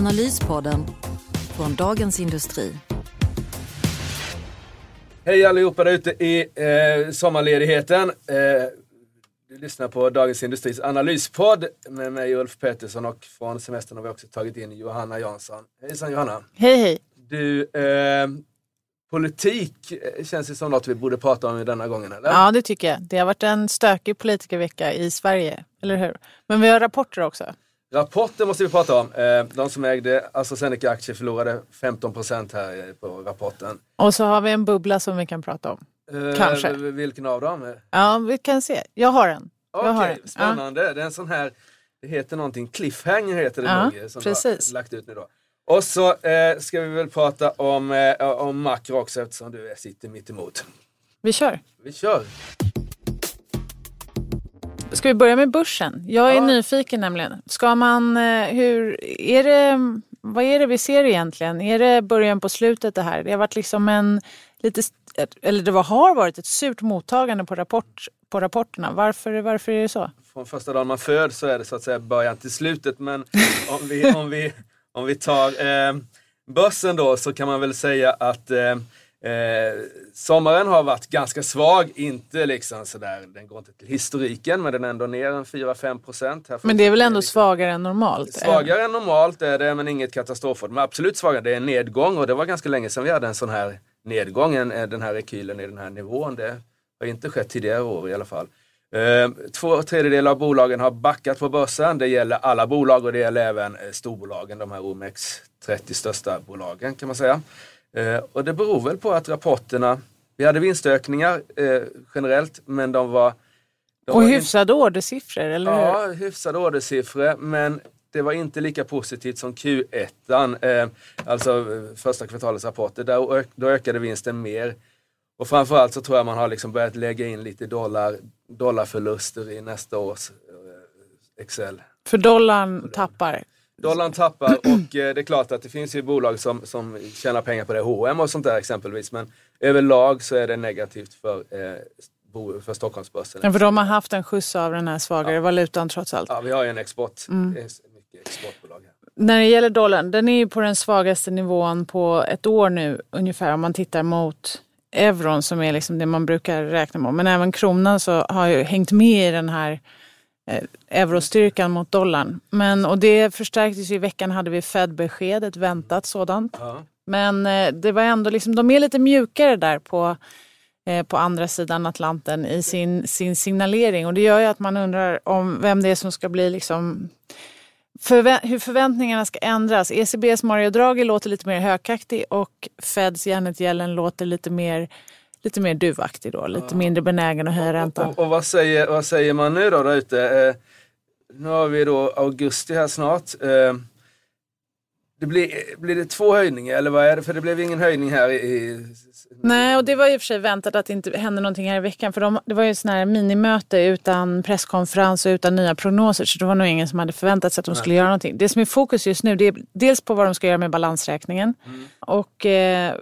Analyspodden från Dagens Industri. Hej allihopa där ute i eh, sommarledigheten. Eh, du lyssnar på Dagens Industris analyspodd med mig Ulf Pettersson och från semestern har vi också tagit in Johanna Jansson. Hejsan Johanna! Hej hej! Du, eh, politik eh, känns det som något vi borde prata om i denna gången eller? Ja det tycker jag. Det har varit en stökig politikervecka i Sverige, eller hur? Men vi har rapporter också. Rapporten måste vi prata om. Eh, de som ägde AstraZeneca-aktier förlorade 15% här eh, på rapporten. Och så har vi en bubbla som vi kan prata om. Eh, Kanske. Vilken av dem? Ja, vi kan se. Jag har en. Okej, en. spännande. Det är en sån här, det heter någonting, cliffhanger heter det Ja, nog. Som precis. Har lagt ut nu då. Och så eh, ska vi väl prata om, eh, om makro också eftersom du sitter mitt emot. Vi kör. Vi kör! Ska vi börja med börsen? Jag är Ja. nyfiken nämligen. Ska man, eh, hur, är det, vad är det vi ser egentligen? Är det början på slutet det här? Det har varit liksom en lite, eller det var, har varit ett surt mottagande på, rapport, på rapporterna. Varför, varför är det så? Från första dagen man föds så är det så att säga början till slutet. Men om vi, om vi, om vi tar eh, börsen då så kan man väl säga att eh, Eh, sommaren har varit ganska svag, inte liksom sådär, den går inte till historiken men den är ändå ner en 4-5 procent. Men det är väl ändå svagare än normalt? Svagare än normalt är det, men inget katastrofår. Men absolut svagare, det är en nedgång och det var ganska länge sedan vi hade en sån här nedgång, en, en- den här rekylen i den här nivån. Det har inte skett tidigare år i alla fall. Eh, två tredjedelar av bolagen har backat på börsen. Det gäller alla bolag och det gäller även eh, storbolagen, de här OMX 30 största bolagen kan man säga. Eh, och det beror väl på att rapporterna, vi hade vinstökningar eh, generellt, men de var... De Och var inte- hyfsade ordersiffror, eller hur? Ja, hyfsade ordersiffror, men det var inte lika positivt som Q1, eh, alltså första kvartalets rapporter. Där då ökade vinsten mer. Och framförallt så tror jag man har liksom börjat lägga in lite dollar, dollarförluster i nästa års Excel. För dollarn tappar. Dollarn tappar och eh, det är klart att det finns ju bolag som, som tjänar pengar på det, H&M och sånt där exempelvis. Men överlag så är det negativt för, eh, för Stockholmsbörsen. Ja, för de har haft en skjuts av den här svagare valutan trots allt. Ja, vi har ju en export, Mm. mycket exportbolag här. När det gäller dollarn, den är ju på den svagaste nivån på ett år nu ungefär om man tittar mot euron som är liksom det man brukar räkna med. Men även kronan så har ju hängt med i den här eurostyrkan mot dollarn. Men, och det förstärktes ju i veckan hade vi Fed-besked, ett väntat sådant. Ja. Men eh, det var ändå liksom, de är lite mjukare där på, eh, på andra sidan Atlanten i sin, sin signalering. Och det gör ju att man undrar om vem det är som ska bli liksom förvä- hur förväntningarna ska ändras. ECBs Mario Draghi låter lite mer högaktig och Feds Janet Yellen låter lite mer, lite mer duvaktig då. Lite mindre benägen att höja räntan. Och, och vad, säger, vad säger man nu då där ute? Eh, nu har vi då augusti här snart. Eh, det blir, blir det två höjningar eller vad är det? För det blev ingen höjning här i... Nej, och det var i och för sig väntat att det inte hände någonting här i veckan. För de, det var ju sån här minimöte utan presskonferens och utan nya prognoser. Så det var nog ingen som hade förväntat sig att de skulle göra någonting. Det som är fokus just nu det är dels på vad de ska göra med balansräkningen. Och eh,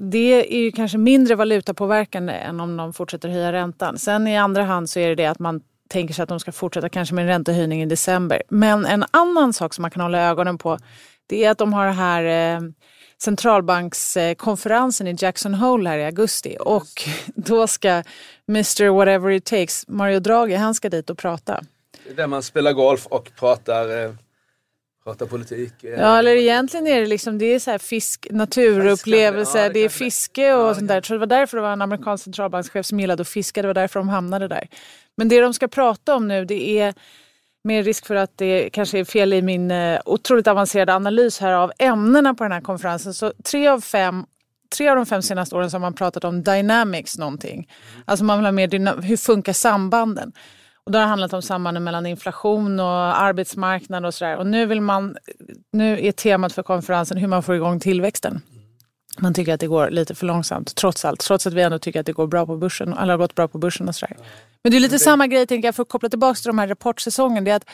det är ju kanske mindre valutapåverkande än om de fortsätter höja räntan. Sen i andra hand så är det det att man tänker sig att de ska fortsätta kanske med en räntehöjning i december. Men en annan sak som man kan hålla ögonen på det är att de har det här eh, centralbankskonferensen i Jackson Hole här i augusti och då ska Mr Whatever It Takes, Mario Draghi, han ska dit och prata. Där man spelar golf och pratar, eh, pratar politik. eh. Ja, eller egentligen är det liksom, det är så här fisk, naturupplevelse, Ja, det det är fiske och sånt där. Så det var därför det var en amerikansk centralbankschef som gillade att fiska, det var därför de hamnade där. Men det de ska prata om nu det är med risk för att det kanske är fel i min eh, otroligt avancerade analys här av ämnena på den här konferensen. Så tre av fem Tre av de fem senaste åren så har man pratat om dynamics någonting. Alltså man vill ha mer hur funkar sambanden? Och då har det handlat om sambanden mellan inflation och arbetsmarknad och sådär. Och nu, vill man, nu är temat för konferensen hur man får igång tillväxten. Man tycker att det går lite för långsamt trots allt. Trots att vi ändå tycker att det går bra på börsen. Alla har gått bra på börsen och sådär. Men det är lite det... samma grej, tänker jag, för att koppla tillbaka till de här rapportsäsongen. Det är att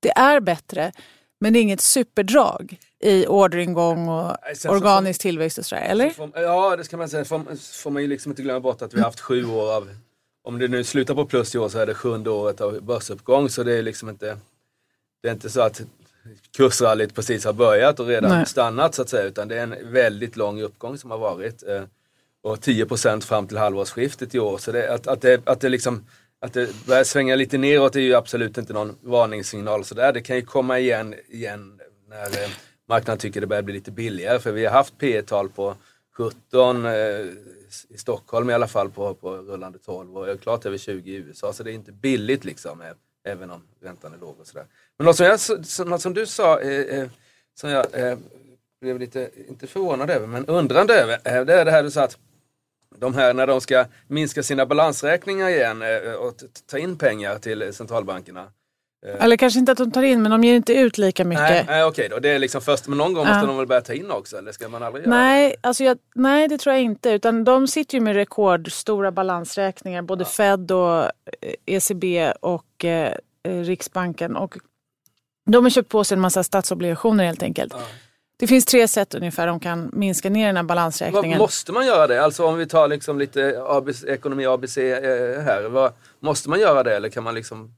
det är bättre, men det är inget superdrag i orderingång och Nej, organisk får, tillväxt och sådär, eller? Får, ja, det ska man säga. Får, får man ju liksom inte glömma bort att vi har haft sju år av, om det nu slutar på plus i år så är det sjunde året av börsuppgång. Så det är liksom inte, det är inte så att kursrallyt precis har börjat och redan Nej. stannat så att säga. Utan det är en väldigt lång uppgång som har varit. Eh, och 10% fram till halvårsskiftet i år. Så det, att, att, det, att det liksom att det börjar svänga lite neråt är ju absolut inte någon varningssignal. Så där. Det kan ju komma igen, igen när eh, marknaden tycker det börjar bli lite billigare. För vi har haft P tal på 17 eh, i Stockholm i alla fall på, på rullande 12 och klart över 20 i USA. Så det är inte billigt liksom, även om räntan är låg och sådär. Men något som, jag, något som du sa, eh, eh, som jag eh, blev lite, inte förvånad över, men undrande över, eh, det är det här du sa att de här när de ska minska sina balansräkningar igen eh, och ta in pengar till eh, centralbankerna. Eh. Eller kanske inte att de tar in, men de ger inte ut lika mycket. Nej, nej okej då. Det är liksom först, men någon gång måste de väl börja ta in också? Eller ska man aldrig göra nej, det? Alltså jag, nej, det tror jag inte. Utan de sitter ju med rekordstora balansräkningar, både ja. Fed och ECB och eh, Riksbanken. Och de har köpt på sig en massa statsobligationer helt enkelt. Ja. Det finns tre sätt ungefär de kan minska ner den här balansräkningen. Måste man göra det? Alltså om vi tar liksom lite ABC, ekonomi ABC eh, här. Vad, måste man göra det eller kan man, liksom,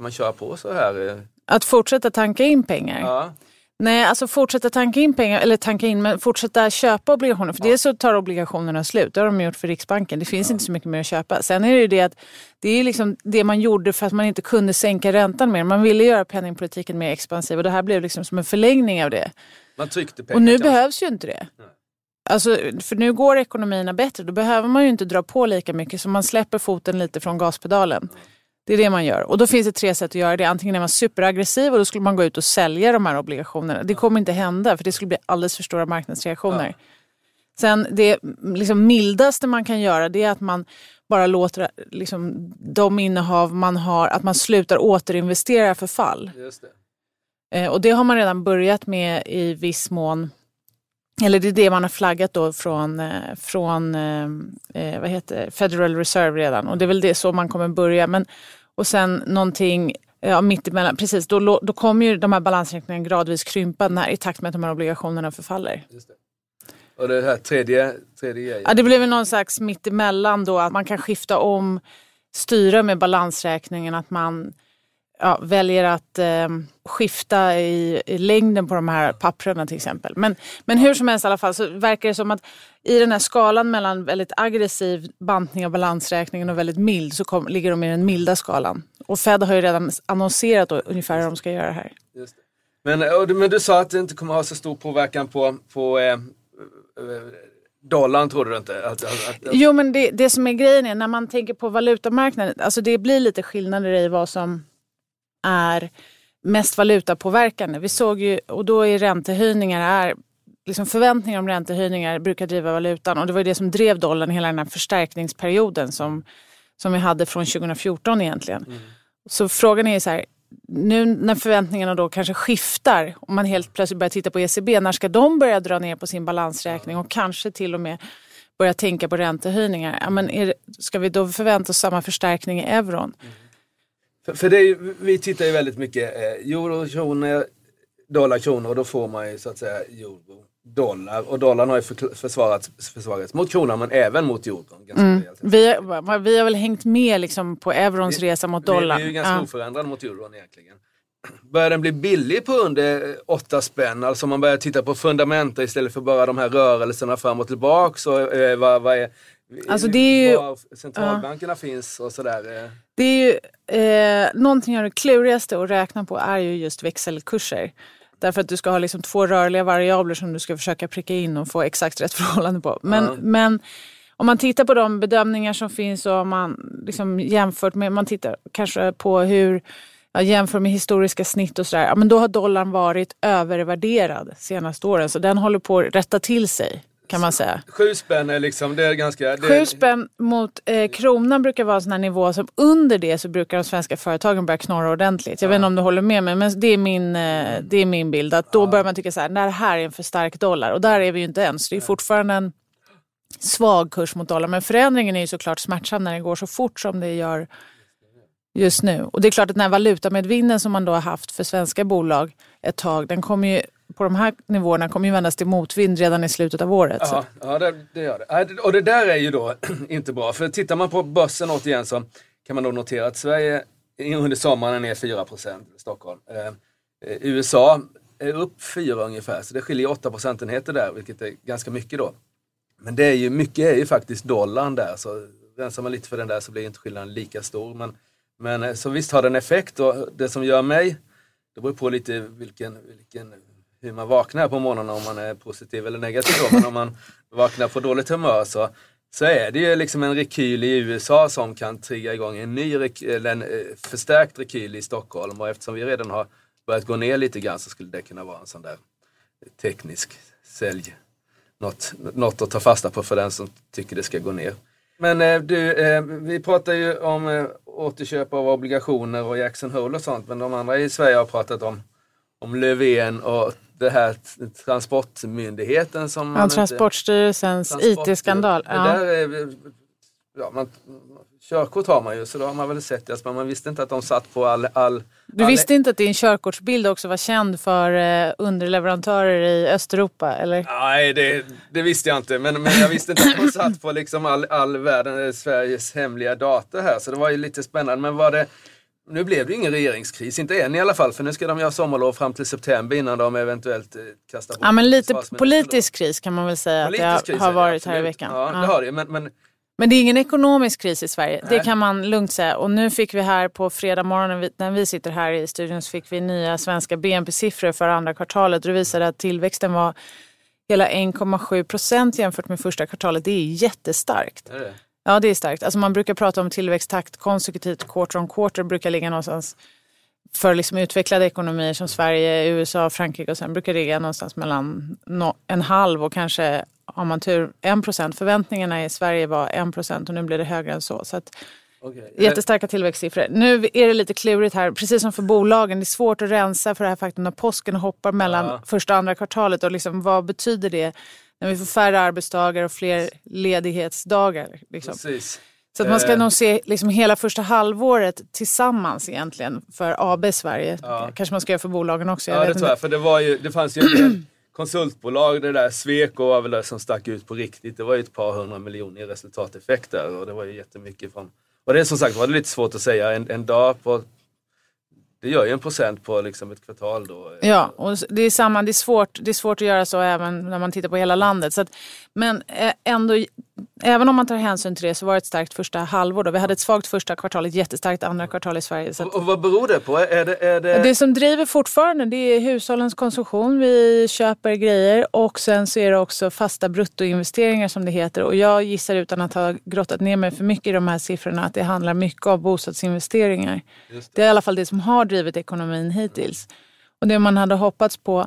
kan man köra på så här? Eh? Att fortsätta tanka in pengar? Ja. Nej, alltså fortsätta tanka in pengar, eller tanka in, men fortsätta köpa obligationer. För ja. dels så tar obligationerna slut, det har de gjort för Riksbanken. Det finns ja. inte så mycket mer att köpa. Sen är det ju det att det är liksom det man gjorde för att man inte kunde sänka räntan mer. Man ville göra penningpolitiken mer expansiv och det här blev liksom som en förlängning av det. Man tryckte pengar. Och nu kanske. behövs ju inte det. Alltså, för nu går ekonomierna bättre, då behöver man ju inte dra på lika mycket så man släpper foten lite från gaspedalen. Mm. Det är det man gör. Och då finns det tre sätt att göra det. Antingen är man superaggressiv och då skulle man gå ut och sälja de här obligationerna. Det kommer inte hända för det skulle bli alldeles för stora marknadsreaktioner. Ja. Sen det liksom mildaste man kan göra det är att man bara låter liksom, de innehav man har, att man slutar återinvestera för fall. Just det. Eh, och det har man redan börjat med i viss mån. Eller det är det man har flaggat då från, eh, från eh, eh, vad heter Federal Reserve redan. Och det är väl det så man kommer börja. Men, och sen någonting ja, mittemellan, precis, då, då kommer ju de här balansräkningarna gradvis krympa när, i takt med att de här obligationerna förfaller. Just det. Och det här tredje, tredje grejen? Ja, det blir väl någon slags mittemellan då, att man kan skifta om, styra med balansräkningen, att man ja, väljer att eh, skifta i, i, längden på de här papperna till exempel. Men, men hur som helst i alla fall så verkar det som att i den här skalan mellan väldigt aggressiv bantning av balansräkningen och väldigt mild så kom, ligger de i den milda skalan. Och Fed har ju redan annonserat då, ungefär hur de ska göra här. Men, men du sa att det inte kommer ha så stor påverkan på, på eh, dollarn tror du inte? Att, att, att, jo men det, det som är grejen är när man tänker på valutamarknaden, alltså det blir lite skillnader i vad som är mest valutapåverkande. Vi såg ju, och då är räntehöjningar, är, liksom förväntningar om räntehöjningar brukar driva valutan och det var det som drev dollarn hela den här förstärkningsperioden som, som vi hade från 2014 egentligen. Mm. Så frågan är så här, nu när förväntningarna då kanske skiftar, om man helt plötsligt börjar titta på ECB, när ska de börja dra ner på sin balansräkning och kanske till och med börja tänka på räntehöjningar? Ja, men är, ska vi då förvänta oss samma förstärkning i euron? Mm. För, för det är vi tittar ju väldigt mycket eh, dollar, kronor och då får man ju så att säga euro, dollar. Och dollarn har ju försvarats, försvarats mot kronan men även mot euron. Mm. Vi, vi har väl hängt med liksom på eurons vi, resa mot dollarn. Vi är ju ganska ja. oförändrade mot euron egentligen. Börjar den bli billig på under 8 spänn? Alltså man börjar titta på fundamenta istället för bara de här rörelserna fram och tillbaka. Så, eh, vad, vad är, Alltså det är ju, var centralbankerna ja. finns och sådär. Eh. Det är ju, eh, någonting av det klurigaste att räkna på är ju just växelkurser. Därför att du ska ha liksom två rörliga variabler som du ska försöka pricka in och få exakt rätt förhållande på. Men, ja. men om man tittar på de bedömningar som finns och om man liksom jämfört med, man tittar kanske på hur ja, jämför med historiska snitt och sådär, ja, men då har dollarn varit övervärderad senaste åren. Så den håller på att rätta till sig kan man säga. Sju spänn är liksom, det är ganska... Det... Sju spänn mot eh, kronan brukar vara en sån här nivå som under det så brukar de svenska företagen börja knorra ordentligt. Jag ja. vet inte om du håller med mig men det är min, eh, det är min bild. Att då ja. börjar man tycka så här, det här är en för stark dollar och där är vi ju inte ens. Det är fortfarande en svag kurs mot dollar. Men förändringen är ju såklart smärtsam när det går så fort som det gör just nu. Och det är klart att den här valutamedvinden som man då har haft för svenska bolag ett tag, den kommer ju på de här nivåerna kommer ju vändas till motvind redan i slutet av året. Ja, ja det, det, gör det. Och det där är ju då inte bra. För tittar man på börsen återigen så kan man då notera att Sverige under sommaren är ner 4 i Stockholm. Eh, eh USA är upp 4 ungefär, så det skiljer 8 procentenheter där, vilket är ganska mycket då. Men det är ju, mycket är ju faktiskt dollarn där, så rensar man lite för den där så blir inte skillnaden lika stor. Men, men eh, så visst har den effekt och det som gör mig, det beror på lite vilken, vilken hur man vaknar på morgonen om man är positiv eller negativ. Då. Men om man vaknar på dåligt humör så, så är det ju liksom en rekyl i USA som kan trigga igång en ny eller en eh, förstärkt rekyl i Stockholm. Och eftersom vi redan har börjat gå ner lite grann så skulle det kunna vara en sån där teknisk sälj. Något, något att ta fasta på för den som tycker det ska gå ner. Men eh, du, eh, vi pratar ju om återköp av obligationer och Jackson Hole och sånt. Men de andra i Sverige har pratat om, om Löfven och det här transportmyndigheten som... Ja, Transportstyrelsens IT-skandal. Ja. ja, man, körkort har man ju så då har man väl sett det, men man visste inte att de satt på all... all du all... visste inte att din körkortsbild också var känd för eh, underleverantörer i Östeuropa eller? Nej, det, det, visste jag inte. Men, men jag visste inte att de satt på liksom all, all världen, Sveriges hemliga data här. Så det var ju lite spännande. Men var det nu blev det ingen regeringskris, inte än i alla fall, för nu ska de göra sommarlov fram till september innan de eventuellt eh, kastar bort Ja, men lite politisk kris kan man väl säga politisk att det har varit här i veckan. Ja, ja, det har det. Men, men, men det är ingen ekonomisk kris i Sverige, Nej. det kan man lugnt säga. Och nu fick vi här på fredag morgon när vi sitter här i studion så fick vi nya svenska BNP-siffror för andra kvartalet och det visade att tillväxten var hela 1,7 procent jämfört med första kvartalet. Det är jättestarkt. Är det? Ja, det är starkt. Alltså man brukar prata om tillväxttakt konsekutivt, quarter on quarter brukar ligga någonstans för liksom utvecklade ekonomier som Sverige, USA, Frankrike och sen brukar det ligga någonstans mellan en halv och kanske, om man tur, en procent. Förväntningarna i Sverige var en procent och nu blir det högre än så. så att, okay. Jättestarka tillväxtsiffror. Nu är det lite klurigt här, precis som för bolagen. Det är svårt att rensa för det här faktum när påsken hoppar mellan ja. första och andra kvartalet och liksom, vad betyder det? När vi får färre arbetsdagar och fler ledighetsdagar. Liksom. Så att man ska eh. nog se liksom hela första halvåret tillsammans egentligen för AB Sverige. Ja. Kanske man ska göra för bolagen också. ja, det tror jag. För det, var ju, det fanns ju en konsultbolag, det där Sweco var väl det som stack ut på riktigt. Det var ju ett par hundra miljoner i resultateffekter och det var ju jättemycket från... Och det är som sagt var det lite svårt att säga. En, en dag på det gör ju en procent på liksom ett kvartal då. Ja, och det är samma. Det är svårt, det är svårt att göra så även när man tittar på hela landet. Så att, men eh, ändå, även om man tar hänsyn till det så var det ett starkt första halvår. Då. Vi hade ett svagt första kvartal, ett jättestarkt andra kvartal i Sverige. Att, och, vad beror det på? Är det, är det... det som driver fortfarande det är hushållens konsumtion. Vi köper grejer och sen så är det också fasta bruttoinvesteringar som det heter. Och jag gissar utan att ha grottat ner mig för mycket i de här siffrorna att det handlar mycket om bostadsinvesteringar. Det. det är i alla fall det som har drivit ekonomin hittills. Och det man hade hoppats på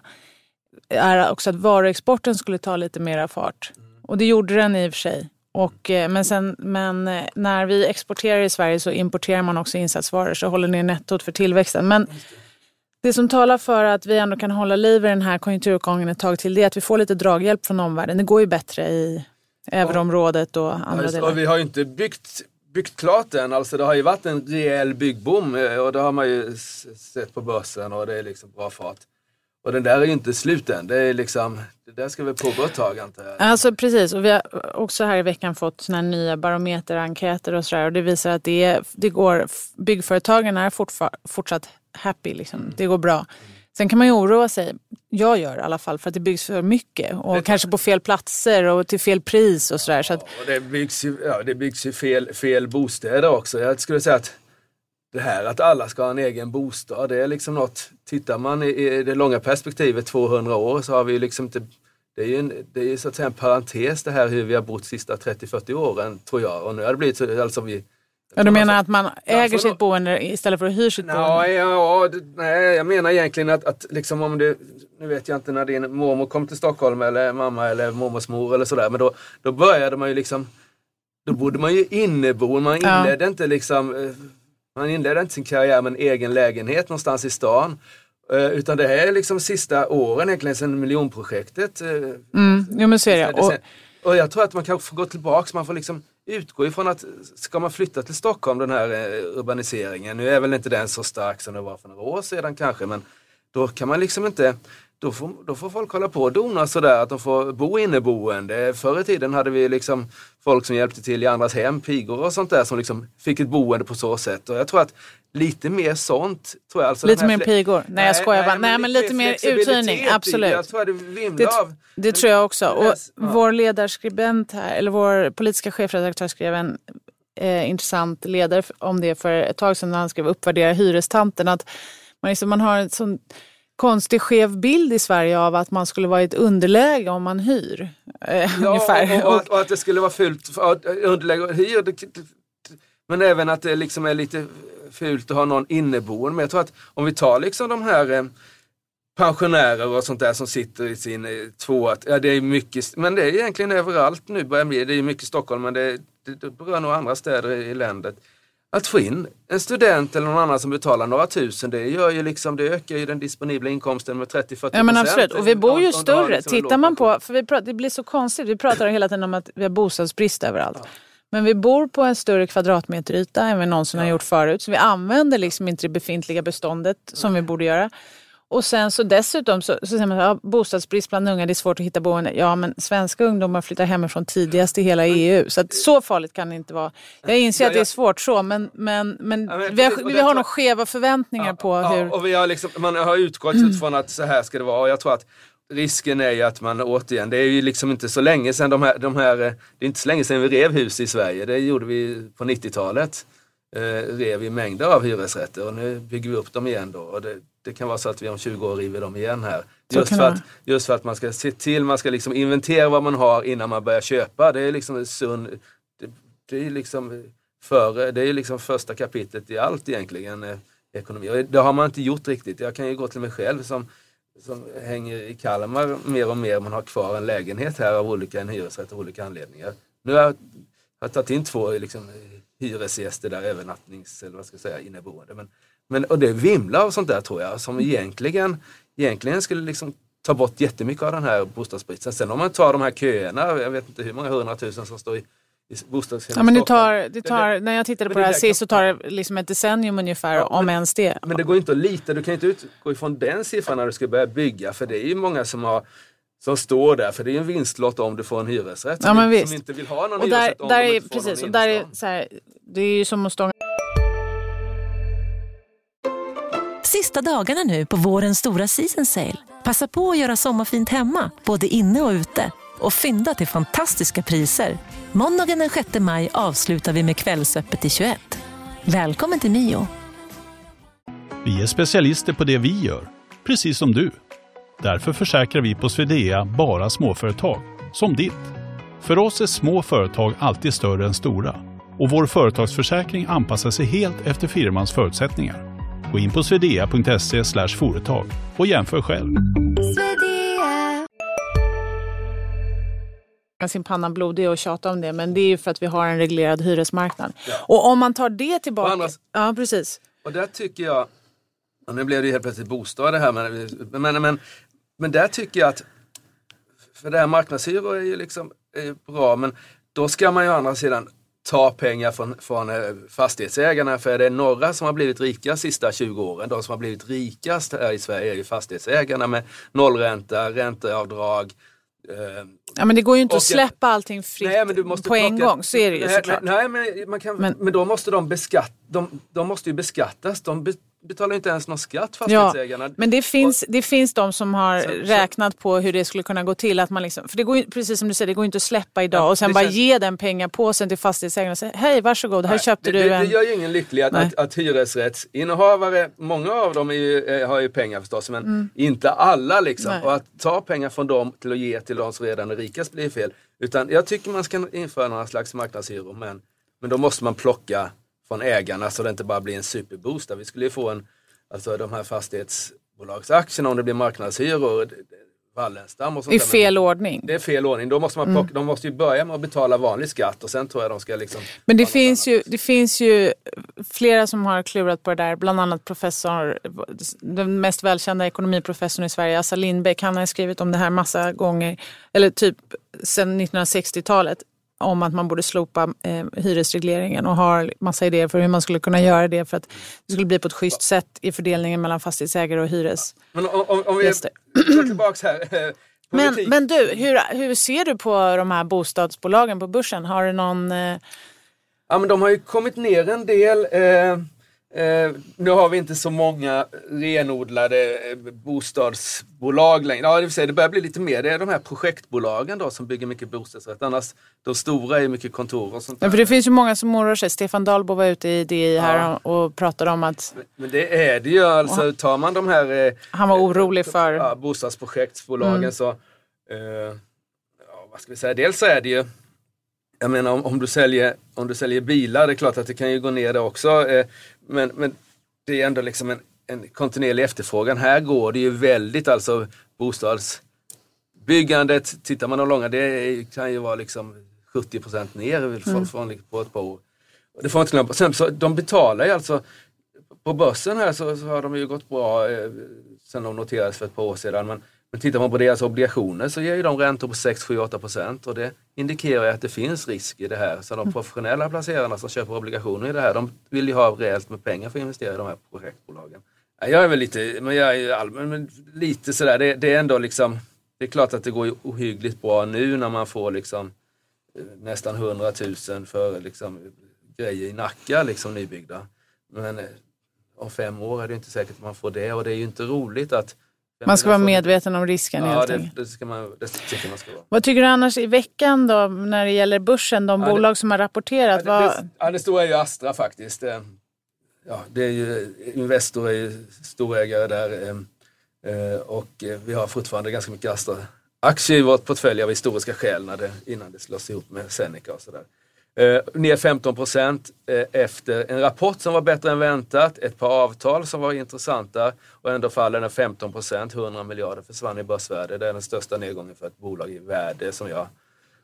är också att varuexporten skulle ta lite mera fart. Och det gjorde den i och för sig. Och, eh, men, sen, men eh, när vi exporterar i Sverige så importerar man också insatsvaror så håller ner nettot för tillväxten. Men det som talar för att vi ändå kan hålla liv i den här konjunkturuppgången ett tag till det är att vi får lite draghjälp från omvärlden. Det går ju bättre i euroområdet och andra ja, delar. Och vi har ju inte byggt byggt klart än. Alltså det har ju varit en rejäl byggboom eh, och det har man ju sett på börsen och det är liksom bra fart. Och den där är ju inte slut än. Det, är liksom, det där ska väl pågå ett tag antar jag. Alltså precis och vi har också här i veckan fått såna nya barometerenkäter och sådär och det visar att det, är, det går, byggföretagen är fortsatt happy. Liksom. Mm. Det går bra. Sen kan man ju oroa sig, jag gör i alla fall, för att det byggs för mycket och det kanske på fel platser och till fel pris och sådär. Så att... ja, det byggs ju, ja, det byggs ju fel, fel bostäder också. Jag skulle säga att det här att alla ska ha en egen bostad, det är liksom något, tittar man i, det långa perspektivet 200 år så har vi ju liksom inte det är ju en, det är så att säga en parentes det här hur vi har bott de sista 30-40 åren tror jag. Och nu har det blivit så, alltså vi, Ja, du menar att man äger sitt boende istället för att hyra sitt Nå, boende? ja, det, nej, jag menar egentligen att, att liksom om du, nu vet jag inte när din mormor kom till Stockholm eller mamma eller mormors mor eller sådär, men då, då började man ju liksom, då bodde man ju inneboende, man Ja. inledde inte liksom, man inledde inte sin karriär med en egen lägenhet någonstans i stan. Eh, Utan det här är liksom sista åren egentligen sedan miljonprojektet. eh, Mm, jo men det. det Och, och jag tror att man kanske får gå tillbaks, man får liksom utgå ifrån att ska man flytta till Stockholm den här eh, urbaniseringen, nu är väl inte den så stark som det var för några år sedan kanske, men då kan man liksom inte då får, då får folk hålla på och dona sådär att de får bo inneboende. Förr i tiden hade vi liksom folk som hjälpte till i andras hem, pigor och sånt där som liksom fick ett boende på så sätt. Och jag tror att lite mer sånt. Tror jag, alltså Lite mer pigor. Nej, jag skojar bara. Nej, men lite mer uthyrning, absolut. Jag tror det vimlar Det, av. det tror jag också. Och ja. vår ledarskribent här, eller vår politiska chefredaktör skrev en eh, intressant ledare om det för ett tag sedan när han skrev Uppvärdera hyrestanten. Att man, liksom, man har en sån konstig skev bild i Sverige av att man skulle vara i ett underläge om man hyr. Eh. Ja, och, och, Och- att, det skulle vara fult, underlägga och hyr. Det, men även att det liksom är lite fult att ha någon inneboende. Men jag tror att om vi tar liksom de här eh, pensionärer och sånt där som sitter i sin eh, tvåa, ja det är mycket, men det är egentligen överallt nu börjar bli, det är mycket Stockholm men det, det, det berör nog andra städer i, i landet. Att få in en student eller någon annan som betalar några tusen, det gör ju liksom, det ökar ju den disponibla inkomsten med 30-40 Ja men absolut, och vi bor ju större. liksom Tittar man på, för vi pratar, det blir så konstigt, vi pratar hela tiden om att vi har bostadsbrist överallt. Men vi bor på en större kvadratmeteryta än vi någonsin har gjort förut. Så vi använder liksom inte det befintliga beståndet som vi borde göra. Och sen så dessutom så, så säger man att ja, bostadsbrist bland unga, det är svårt att hitta boende. Ja men svenska ungdomar flyttar hemifrån tidigast i hela EU. Så att så farligt kan det inte vara. Jag inser Ja, att det är svårt så men, men, men, Ja, men vi har, vi har nog skeva förväntningar på ja, hur... och vi har liksom, man har utgått utifrån att så här ska det vara och jag tror att risken är ju att man återigen, det är ju liksom inte så länge sedan de här, de här det är inte så länge sedan vi rev hus i Sverige, det gjorde vi på 90-talet. Eh, rev vi mängder av hyresrätter och nu bygger vi upp dem igen då. Och det, det kan vara så att vi om 20 år river dem igen här. Just för, att, just för att man ska se till, man ska liksom inventera vad man har innan man börjar köpa. Det är liksom sund, det, det är liksom före, det är liksom första kapitlet i allt egentligen, eh, ekonomi. Och det har man inte gjort riktigt. Jag kan ju gå till mig själv som, som hänger i Kalmar mer och mer. Man har kvar en lägenhet här av olika, en hyresrätt av olika anledningar. Nu har jag, jag tagit in två liksom, hyresgäster där, övernattnings eller vad ska jag säga, inneboende. Men, men, och det vimlar av sånt där tror jag, som egentligen, egentligen skulle liksom ta bort jättemycket av den här bostadsbristen. Sen om man tar de här köerna, jag vet inte hur många hundratusen som står i, Ja, men det tar, det tar, när jag tittade men på det det här sist så tar det liksom ett decennium ungefär, Ja, om men- ens det. Men det går inte att lita, du kan inte utgå ifrån den siffran när du ska börja bygga för det är ju många som har som står där, för det är en vinstlott om du får en hyresrätt. Ja, som, visst. som inte vill ha någon Och där, hyresrätt om där de är, inte får precis, någon och där är, så här, det är ju som att stånga Sista dagarna nu på vårens stora season sale. Passa på att göra sommarfint hemma, både inne och ute. Och fynda till fantastiska priser. Måndagen den 6 maj avslutar vi med Kvällsöppet i 21. Välkommen till Mio. Vi är specialister på det vi gör, precis som du. Därför försäkrar vi på Swedea bara småföretag, som ditt. För oss är små företag alltid större än stora och vår företagsförsäkring anpassar sig helt efter firmans förutsättningar. Gå in på swedea.se företag och jämför själv. sin panna blodig och tjata om det, men det är ju för att vi har en reglerad hyresmarknad. Och om man tar det tillbaka... Andra- Ja, precis. Och där tycker jag, och nu blev det ju helt plötsligt bostad det här, men, men, men, men där tycker jag att, för det här marknadshyror är ju liksom är ju bra, men då ska man ju å andra sidan ta pengar från, från eh, fastighetsägarna, för är det några som har blivit rika de sista 20 åren, de som har blivit rikast här i Sverige är ju fastighetsägarna med nollränta, ränteavdrag, eh, Ja, men det går ju inte Och att släppa allting fritt Nej, men du måste på en plocka- gång. Så är det ju nej, såklart. Nej, men, man kan, Men- men, då måste de beskatt, de, de måste ju beskattas. De betalar inte ens någon skatt, fastighetsägarna. Men det finns, det finns de som har Så- räknat på hur det skulle kunna gå till. Att man liksom, för det går ju, precis som du säger, det går inte att släppa idag Ja, och sen bara känns- ge den pengapåsen till fastighetsägaren och säga hej varsågod, här Nej, köpte det, du det, en... det gör ju ingen lycklig att, att, att hyresrättsinnehavare, många av dem ju, eh, har ju pengar förstås, men inte alla liksom. Nej. Och att ta pengar från dem till att ge till de som redan är rikast blir fel. Utan jag tycker man ska införa några slags marknadshyror, men, men då måste man plocka från ägarna så det inte bara blir en superboost. Vi skulle ju få en, alltså de här fastighetsbolagsaktierna om det blir marknadshyror, Wallenstam och sånt I fel ordning. Det är fel ordning. Då måste man Mm. plocka, De måste ju börja med att betala vanlig skatt och sen tror jag de ska liksom... Men det finns, annat. ju, det finns ju flera som har klurat på det där. Bland annat professor, den mest välkända ekonomiprofessorn i Sverige, Assa Lindbeck. Han har skrivit om det här massa gånger, eller typ sedan 1960-talet om att man borde slopa eh, hyresregleringen och har massa idéer för hur man skulle kunna göra det för att det skulle bli på ett schysst sätt i fördelningen mellan fastighetsägare och hyres. Men om, om, om vi går tillbaks här. eh, Men, men du, hur, hur ser du på de här bostadsbolagen på börsen? Har du någon... Eh, Ja, men de har ju kommit ner en del. Eh, eh, nu har vi inte så många renodlade eh, bostadsbolag längre. Ja, det, vill säga, det börjar bli lite mer. Det är de här projektbolagen då som bygger mycket bostadsrätt. Annars, de stora är mycket kontor och sånt Ja, för det finns ju många som oroar sig. Stefan Dahlbo var ute i DI här Ja. och, pratade om att Men det är det ju. Alltså, tar man de här eh, han var orolig för... ja, bostadsprojektsbolagen Mm. så, eh, ja, vad ska vi säga, dels så är det ju, jag menar om, om, du säljer, om du säljer bilar, det är klart att det kan ju gå ner det också, eh, men, men det är ändå liksom en, en kontinuerlig efterfrågan. Här går det ju väldigt, alltså bostadsbyggandet, tittar man de långa, det kan ju vara liksom 70 ner från, från på ett par år. Det får man inte glömma. Sen så, de betalar ju alltså på börsen här så, så har de ju gått bra eh, sen de noterades för ett par år sedan. Men, men tittar man på deras obligationer så ger ju de räntor på 6, 7, 8 procent och det indikerar ju att det finns risk i det här. Så de professionella placerarna som köper obligationer i det här, de vill ju ha rejält med pengar för att investera i de här projektbolagen. Ja, Jag är väl lite, men jag är allmän, men lite sådär, det, det är ändå liksom, det är klart att det går ohyggligt bra nu när man får liksom eh, nästan 100 000 för liksom grejer i Nacka, liksom nybyggda. Men eh, om fem år är det inte säkert att man får det och det är ju inte roligt att... Man ska vara medveten om risken Ja, helt det, enkelt. det, ska man, det tycker man ska vara. Vad tycker du annars i veckan då när det gäller börsen? De Ja, det- bolag som har rapporterat. Ja, det, vad... det, ja, det stora är ju Astra faktiskt. Eh, Ja, det är ju, Investor är ju storägare där eh, eh, och vi har fortfarande ganska mycket Astra-aktier i vårt portfölj av historiska skäl när det, innan det slås ihop med Seneca och sådär. Eh, ner 15 procent eh, efter en rapport som var bättre än väntat, ett par avtal som var intressanta och ändå faller den 15 procent, 100 miljarder försvann i börsvärde. Det är den största nedgången för ett bolag i värde som jag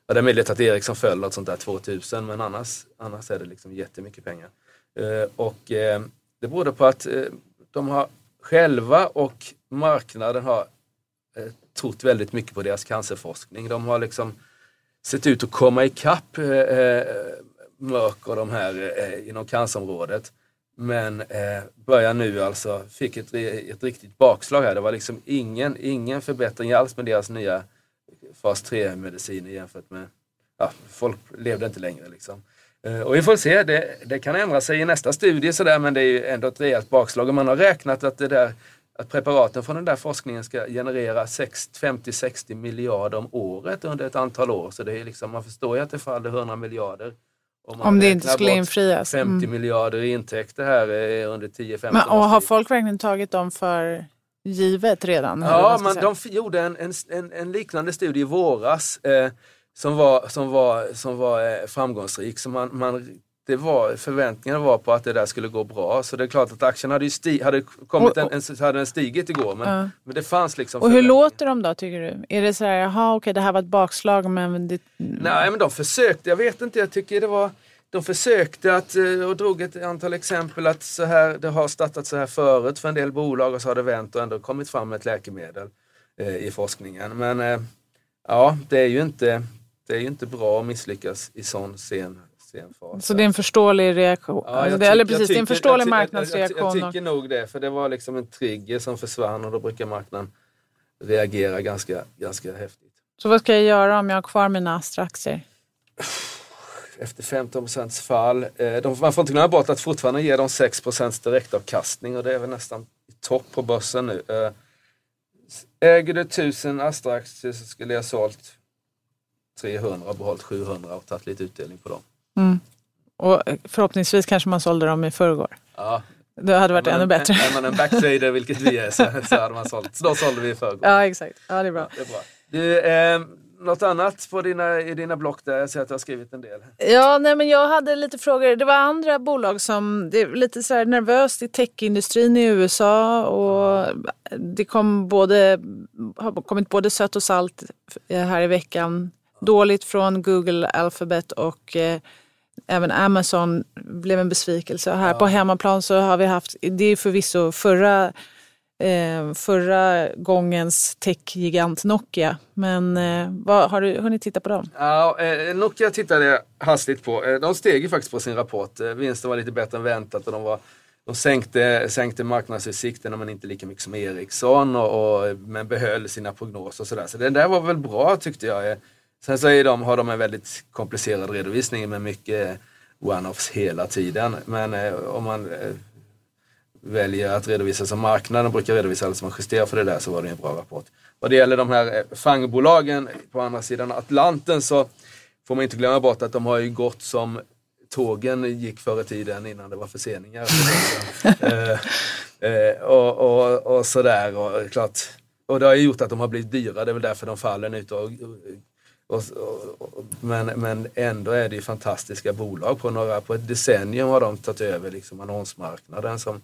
Ja, det är möjligt att Ericsson föll något sånt där 2000 men annars, annars är det liksom jättemycket pengar. Eh, och eh, det beror på att eh, de har själva och marknaden har eh, trott väldigt mycket på deras cancerforskning. De har liksom sett ut att komma ikapp eh, eh, Mörk och de här eh, inom cancerområdet. Men eh, börjar nu alltså, fick ett, ett riktigt bakslag här. Det var liksom ingen, ingen förbättring alls med deras nya fas 3-mediciner jämfört med, ja, folk levde inte längre liksom. Eh, Och vi får se, det, det kan ändra sig i nästa studie sådär men det är ju ändå ett rejält bakslag och man har räknat att det där att preparaten från den där forskningen ska generera sex- 50-60 miljarder om året under ett antal år. Så det är liksom, man förstår ju att det faller 100 miljarder. man Om det inte skulle infrias. 50 Mm. miljarder i intäkter här eh, under 10-15 Men, och har folk verkligen tagit dem för givet redan? Ja, jag de gjorde en, en, en, en liknande studie i våras eh, som var, som var, som var eh, framgångsrik. Så man, man, det var, förväntningarna var på att det där skulle gå bra. Så det är klart att aktien hade, ju sti, hade, kommit Och- en, en, hade den stigit igår. Men, Ja. men det fanns liksom Och hur låter de då tycker du? Är det så här, jaha okej det här var ett bakslag men det... Nej, men de försökte, jag vet inte, jag tycker det var de försökte att, eh, och drog ett antal exempel att så här, det har startat så här förut för en del bolag och så har det vänt och ändå kommit fram ett läkemedel eh, i forskningen. Men eh, ja, det är ju inte, det är ju inte bra att misslyckas i sån sen, fas. Så det är en förståelig reaktion? Ja, alltså det, eller tycker- precis, det är en tycker- förståelig jag ty- jag- marknadsreaktion. Jag, jag tycker nog det, för det var liksom en trigger som försvann och då brukar marknaden reagera ganska, ganska häftigt. Så vad ska jag göra om jag har kvar mina Astra-aktier? efter 15 procents fall. Eh, de, man får inte glömma bort att fortfarande ger de 6 procents direktavkastning och det är väl nästan i topp på börsen nu. Eh, äger du 1000 Astra-aktier så skulle jag sålt 300 och behållit 700 och tagit lite utdelning på dem. Mm. Och förhoppningsvis kanske man sålde dem i förrgår. Ja, Det hade varit man ännu bättre. Är man en backtrader, vilket vi är, så, så hade man sålt. Så då sålde vi i förrgår. Ja exakt, ja det är bra. Det är bra. Du, eh, något annat på dina, i dina block där? Jag ser att du har skrivit en del. Ja, nej, men jag hade lite frågor. Det var andra bolag som, det är lite så nervöst i techindustrin i USA och det kom både, har kommit både sött och salt här i veckan. Dåligt från Google, Alphabet och eh, även Amazon blev en besvikelse. Här ja. på hemmaplan så har vi haft, det är förvisso förra eh, förra gångens techgigant Nokia. Men eh, vad, har du hunnit titta på dem? Ja, eh, Nokia tittade jag hastigt på. Eh, de steg ju faktiskt på sin rapport. Eh, vinsten var lite bättre än väntat och de, var, de sänkte, sänkte marknadsutsikterna men inte lika mycket som Ericsson och, och, men behöll sina prognoser och sådär. Så det där var väl bra tyckte jag. Sen så är de, har de en väldigt komplicerad redovisning med mycket one-offs hela tiden. Men eh, om man eh, väljer att redovisa som marknaden brukar redovisa, eller som man justerar för det där, så var det en bra rapport. Vad det gäller de här eh, fangbolagen på andra sidan Atlanten så får man inte glömma bort att de har ju gått som tågen gick förr i tiden innan det var förseningar. eh, eh, och, och, och sådär. Och, klart, och det har ju gjort att de har blivit dyra, det är väl därför de faller nu. Och, och, och, men, men ändå är det ju fantastiska bolag. På, några, på ett decennium har de tagit över liksom annonsmarknaden som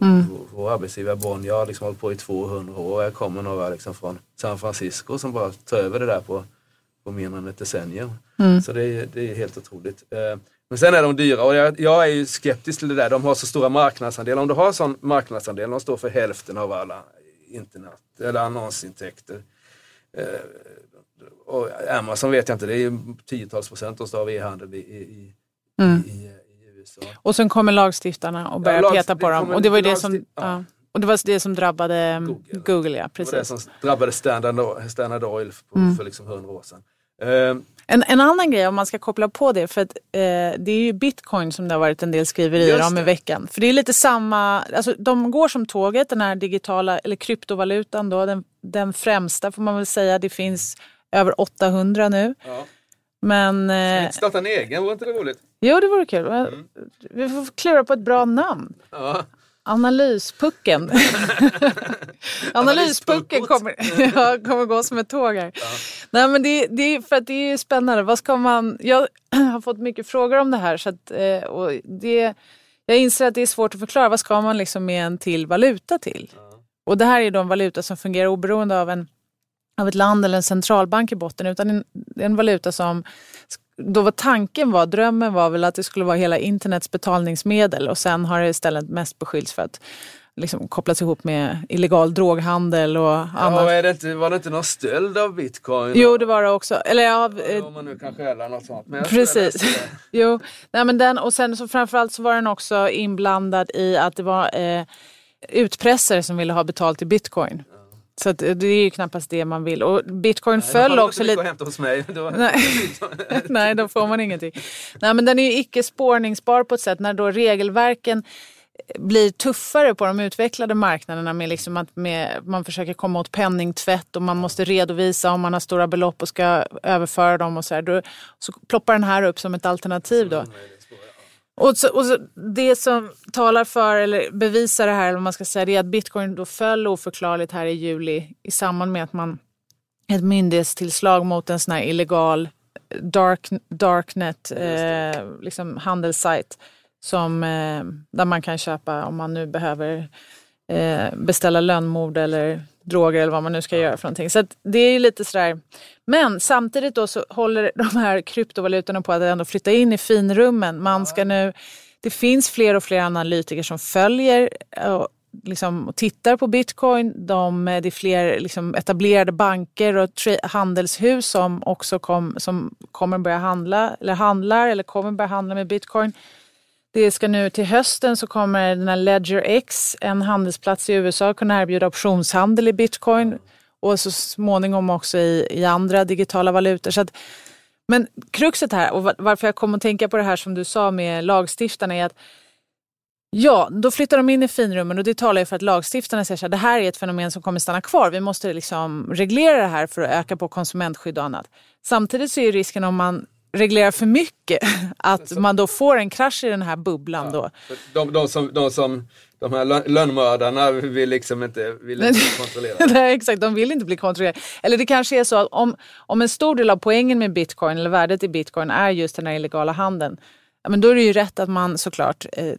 Mm. Vår arbetsgivare Bonnier har liksom hållit på i 200 år. Här kommer några liksom från San Francisco som bara tar över det där på, på mindre än ett decennium. Mm. Så det är, det är helt otroligt. Eh, men sen är de dyra och jag, jag, är ju skeptisk till det där. De har så stora marknadsandelar. Om du har sån marknadsandel, de står för hälften av alla internet eller annonsintäkter. Eh, och Amazon vet jag inte, det är tiotals procent av e-handel i, i, mm. i, så. Och sen kommer lagstiftarna och börjar ja, peta på dem. Och det var det som, ja. och det var det som drabbade Google. Google ja, precis. Det, det som drabbade Standard, Standard Oil för, mm. för liksom 100 år sedan. Uh, en, en annan grej om man ska koppla på det, för att eh, det är ju bitcoin som det har varit en del skriverier om i veckan. För det är lite samma, alltså de går som tåget, den här digitala, eller kryptovalutan då, den, den främsta får man väl säga. Det finns över 800 nu. Ja. Men... Ska vi inte starta en egen, vore inte det roligt? Jo, det vore kul. Mm. Vi får klura på ett bra namn. Ja. Analyspucken. Analyspucken kommer, ja, kommer gå som ett tåg här. Ja. Nej, men det, det, för att det är spännande. Vad ska man, jag har fått mycket frågor om det här. Så att, eh, och det, jag inser att det är svårt att förklara. Vad ska man liksom med en till valuta till? Ja. Och det här är då en valuta som fungerar oberoende av, en, av ett land eller en centralbank i botten. Utan en, en valuta som då var tanken var, drömmen var väl att det skulle vara hela internets betalningsmedel och sen har det istället mest beskyllts för att liksom kopplas ihop med illegal droghandel och annat. Ja, är det inte, var det inte någon stöld av bitcoin? Jo, det var det också. Eller ja, om man nu kan stjäla något sånt. Men precis. jo, nej, men den, och sen så framförallt så var den också inblandad i att det var eh, utpressare som ville ha betalt i bitcoin. Så det är ju knappast det man vill. Och bitcoin Nej, föll också lite... hämta hos mig. Nej. Nej, då får man ingenting. Nej, men den är ju icke spårningsbar på ett sätt när då regelverken blir tuffare på de utvecklade marknaderna med liksom att med, man försöker komma åt penningtvätt och man måste redovisa om man har stora belopp och ska överföra dem och så här. Då, så ploppar den här upp som ett alternativ då. Och, så, och så, det som talar för eller bevisar det här, eller man ska säga, det är att bitcoin då föll oförklarligt här i juli i samband med att man ett myndighetstillslag mot en sån här illegal dark, darknet eh, liksom handelssajt som, eh, där man kan köpa om man nu behöver eh, beställa lönnmord eller droger eller vad man nu ska göra för någonting. Så det är lite sådär. Men samtidigt då så håller de här kryptovalutorna på att ändå flytta in i finrummen. Man ska nu, det finns fler och fler analytiker som följer och, liksom, och tittar på bitcoin. De, det är fler liksom, etablerade banker och handelshus som också kom, som kommer börja handla eller handlar eller kommer börja handla med bitcoin. Det ska nu till hösten så kommer den här Ledger X, en handelsplats i USA, kunna erbjuda optionshandel i bitcoin och så småningom också i, i andra digitala valutor. Så att, men kruxet här och varför jag kom att tänka på det här som du sa med lagstiftarna är att Ja, då flyttar de in i finrummen och det talar ju för att lagstiftarna säger att det här är ett fenomen som kommer stanna kvar. Vi måste liksom reglera det här för att öka på konsumentskydd och annat. Samtidigt så är risken om man reglerar för mycket, att man då får en krasch i den här bubblan. Ja, då. De, de, som, de som de här lön- lönnmördarna vill liksom inte, vill inte kontrollera. Nej, exakt, de vill inte bli kontrollerade. Eller det kanske är så att om, om en stor del av poängen med bitcoin eller värdet i bitcoin är just den här illegala handeln. Men då är det ju rätt att man såklart eh,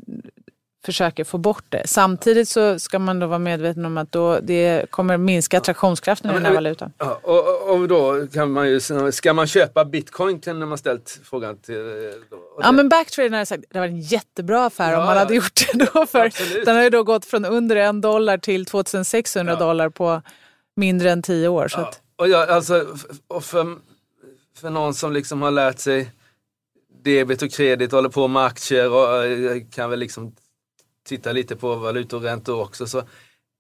försöker få bort det. Samtidigt så ska man då vara medveten om att då det kommer minska attraktionskraften i den här valutan. Ja, och, och- då kan man ju, ska man köpa bitcoin kan man ställt frågan till. Och Ja men Backtraden hade sagt det var en jättebra affär Ja, om man hade gjort det då. För Absolut. den har ju då gått från under en dollar till 2600 Ja. dollar på mindre än tio år. Så Ja, att, och jag, alltså, och för, för någon som liksom har lärt sig debit och kredit, håller på med aktier och eh, kan väl liksom titta lite på valutoräntor också så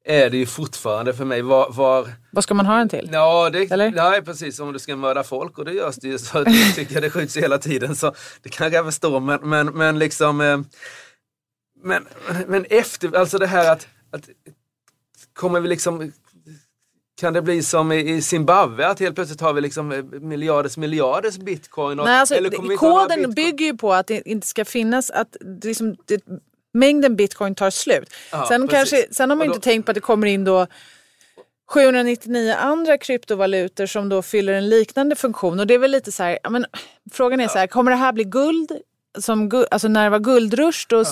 är det ju fortfarande för mig var, var vad ska man ha den till? Ja, det, Eller? nej, precis. Om du ska mörda folk och det görs det ju så tycker jag det skjuts hela tiden. Så det kan jag förstå. Men, men, men liksom... eh, Men, men efter, alltså det här att, att kommer vi liksom kan det bli som i Zimbabwe att helt plötsligt har vi liksom eh, miljarders miljarders bitcoin? Och, Nej, alltså, eller koden bygger ju på att det inte ska finnas att liksom, det, mängden bitcoin tar slut. Ja, sen, precis. kanske, sen har man ju inte tänkt på att det kommer in då 799 andra kryptovalutor som då fyller en liknande funktion. Och det är väl lite så här, ja, men, frågan är så här, kommer det här bli guld? Som, alltså när det var guldrush då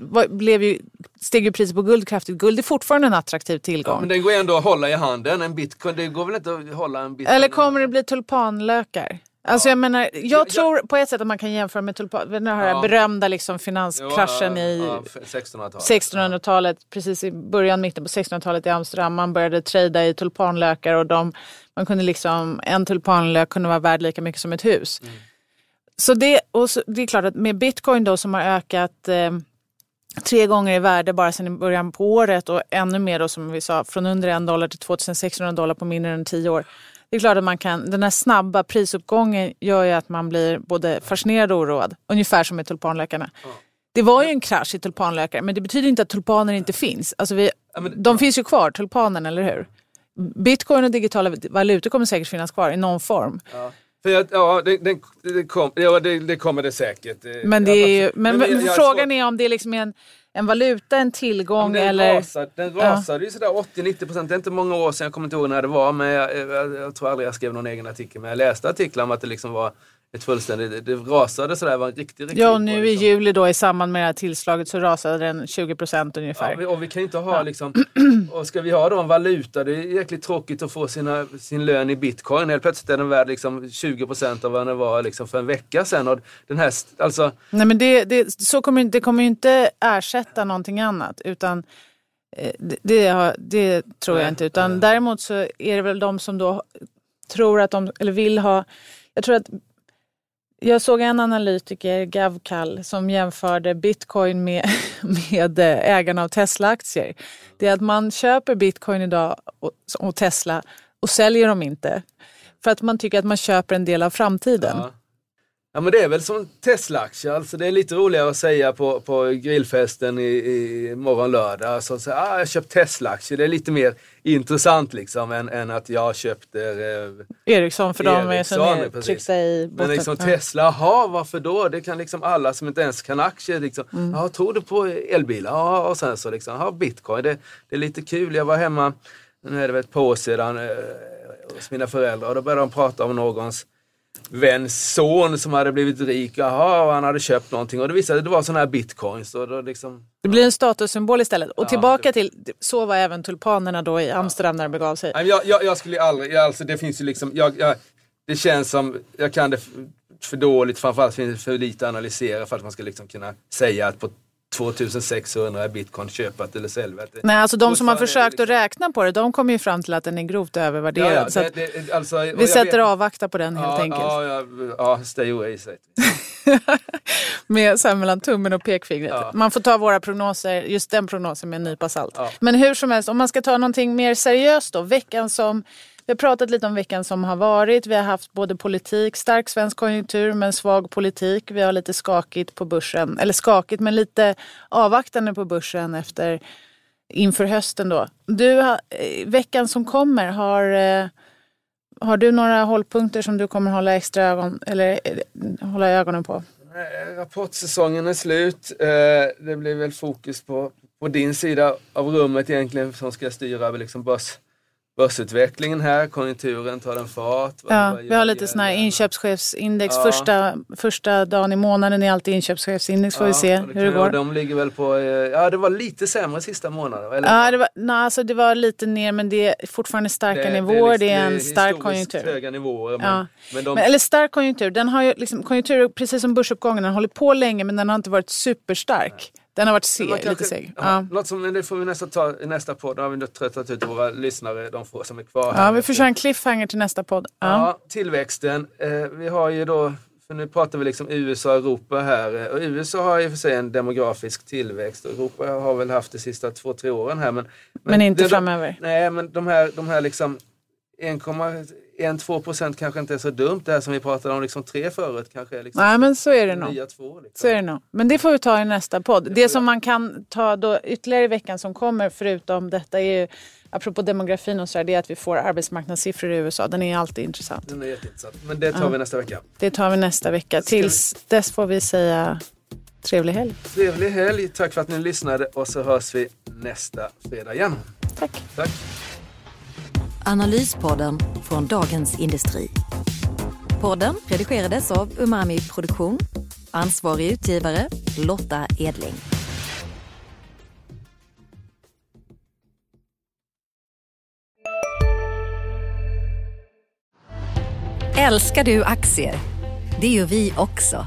var, blev ju, steg ju priset på guld kraftigt. Guld är fortfarande en attraktiv Ja, tillgång. men den går ändå att hålla i handen. En bitcoin, det går väl inte att hålla en bitcoin Eller kommer det bli tulpanlökar? Alltså jag menar, jag jag- tror på ett sätt att man kan jämföra med tulpan. Den här Ja. berömda liksom finanskraschen i ja, 1600-talet. 1600-talet, precis i början, mitten på 1600-talet i Amsterdam. Man började trada i tulpanlökar och de, man kunde liksom, en tulpanlök kunde vara värd lika mycket som ett hus. Mm. Så, det, och så, det är klart att med bitcoin då som har ökat eh, tre gånger i värde bara sedan i början på året och ännu mer då som vi sa från under en dollar till 2600 dollar på mindre än tio år. Det är klart att man kan, den här snabba prisuppgången gör ju att man blir både fascinerad och oroad. Ungefär som med tulpanlökarna. Det var ju en krasch i tulpanlökar men det betyder inte att tulpaner inte finns. Alltså vi, de finns ju kvar, tulpanen, eller hur? Bitcoin och digitala valutor kommer säkert finnas kvar i någon form. För jag, ja, det, det, det, kom, ja det, det kommer det säkert. Men, det är ju, men, jag- jag frågan är om det är liksom en, en valuta, en tillgång den eller... Rasade, den rasade ju sådär 80-90 procent. Det är inte många år sedan, jag kommer inte ihåg när det var, men jag, jag, jag tror aldrig jag skrev någon egen artikel. Men jag läste artiklar om att det liksom var ett fullständigt, det, rasade sådär, var en riktig, riktig Ja, och nu i liksom. juli då i samband med det här tillslaget så rasade den 20 procent ungefär. Ja, och vi kan inte ha liksom, och ska vi ha då en valuta, det är jäkligt tråkigt att få sina, sin lön i bitcoin. Helt plötsligt är den värd liksom 20 procent av vad den var liksom för en vecka sedan. Och den här, alltså, Nej, men det, det, så kommer, det kommer ju inte ersätta någonting annat. Utan eh, det, det, det tror jag Nej, inte. Utan däremot så är det väl de som då tror att de, eller vill ha... Jag tror att jag såg en analytiker, Gavkal, som jämförde bitcoin med, med eh, ägarna av Tesla-aktier. Det är att man köper bitcoin idag och, och Tesla och säljer dem inte. För att man tycker att man köper en del av framtiden. Ja. Ja men det är väl som Tesla-aktier, alltså det är lite roligare att säga på, på grillfesten i, i morgon lördag. Alltså, så, ah, jag har köpt Tesla-aktier, det är lite mer intressant liksom än, än att jag köpte eh, Ericsson för de Ericsson, så precis. nedtryckta i botten. Men liksom. Tesla, jaha varför då? Det kan liksom alla som inte ens kan aktier. Liksom, Mm. ja, tror du på elbilar? Ja, och sen så liksom, ja, bitcoin, det, det är lite kul. Jag var hemma, nu är det väl ett par år sedan, eh, hos mina föräldrar och då började de prata om någons väns son som hade blivit rik. Jaha, och han hade köpt någonting och det visade sig att det var sådana här bitcoins. Och då liksom, Det blir en statussymbol istället. Och Ja, tillbaka det- till, så var även tulpanerna då i Amsterdam när det begav sig. Jag, jag, jag skulle aldrig, alltså det finns ju liksom, jag, jag, det känns som, jag kan det för dåligt, framförallt finns det för lite att analysera för att man ska liksom kunna säga att på 2600 är bitcoin köpat eller säljet. Nej, alltså de som har är det försökt att liksom- räkna på det, de kommer ju fram till att den är grovt övervärderad. Ja, ja, så det, det, alltså, vi sätter vet- avvakta på den helt ja, enkelt. Ja, ja, stay away säger Med så här mellan tummen och pekfingret. Man får ta våra prognoser, just den prognosen med en nypa salt. Men hur som helst, om man ska ta någonting mer seriöst då. Veckan som, vi har pratat lite om veckan som har varit. Vi har haft både politik, stark svensk konjunktur men svag politik. Vi har lite skakigt på börsen, eller skakigt men lite avvaktande på börsen efter inför hösten då. Du, eh, veckan som kommer, har, eh, har du några hållpunkter som du kommer hålla extra ögon, eller eh, hålla ögonen på? Rapportsäsongen är slut. Det blir väl fokus på på din sida av rummet egentligen som ska styra över liksom börs, börsutvecklingen här, konjunkturen, tar den fart? Ja, vi har lite sådana här inköpschefsindex. Ja. Första, första dagen i månaden är alltid inköpschefsindex. Får vi se Ja, hur det går. De ligger väl på, eh, ja det var lite sämre sista månaden. Eller? Ja, det var, nej, alltså det var lite ner men det är fortfarande starka nivåer. liksom- Det är en stark konjunktur. höga nivåer. Men, Ja. men de, Men, eller stark konjunktur. Den har ju liksom, konjunktur, precis som börsuppgången, den hållit på länge men den har inte varit superstark. Den har varit Men seg, kanske- lite seg. Ja, Ja. Som, men det får vi nästan ta i nästa podd. Nu har vi nu tröttat ut våra lyssnare, de få som är kvar här. ja, vi får köra en cliffhanger till nästa podd. Ja. Ja, tillväxten. Eh, vi har ju då, för nu pratar vi liksom USA och Europa här. Eh, Och USA har och för sig en demografisk tillväxt och Europa har väl haft de sista två, tre åren här. Men, Men inte det- framöver. Nej, men de här, de här liksom 1,1-2 procent kanske inte är så dumt. Det här som vi pratade om, liksom tre förut kanske är liksom Nej, men så är det nog. nya två. Liksom. Så är det nog. Men det får vi ta i nästa podd. Det som man kan ta då ytterligare i veckan som kommer, förutom detta, är ju, apropå demografin och så där, det är att vi får arbetsmarknadssiffror i USA. Den är alltid intressant. Den är jätteintressant. Men det tar vi nästa vecka. Det tar vi nästa vecka. Tills dess får vi säga trevlig helg. Trevlig helg. Tack för att ni lyssnade och så hörs vi nästa fredag igen. Tack. Tack. Analyspodden från Dagens Industri. Podden redigerades av Umami Produktion. Ansvarig utgivare Lotta Edling. Älskar du aktier? Det gör vi också.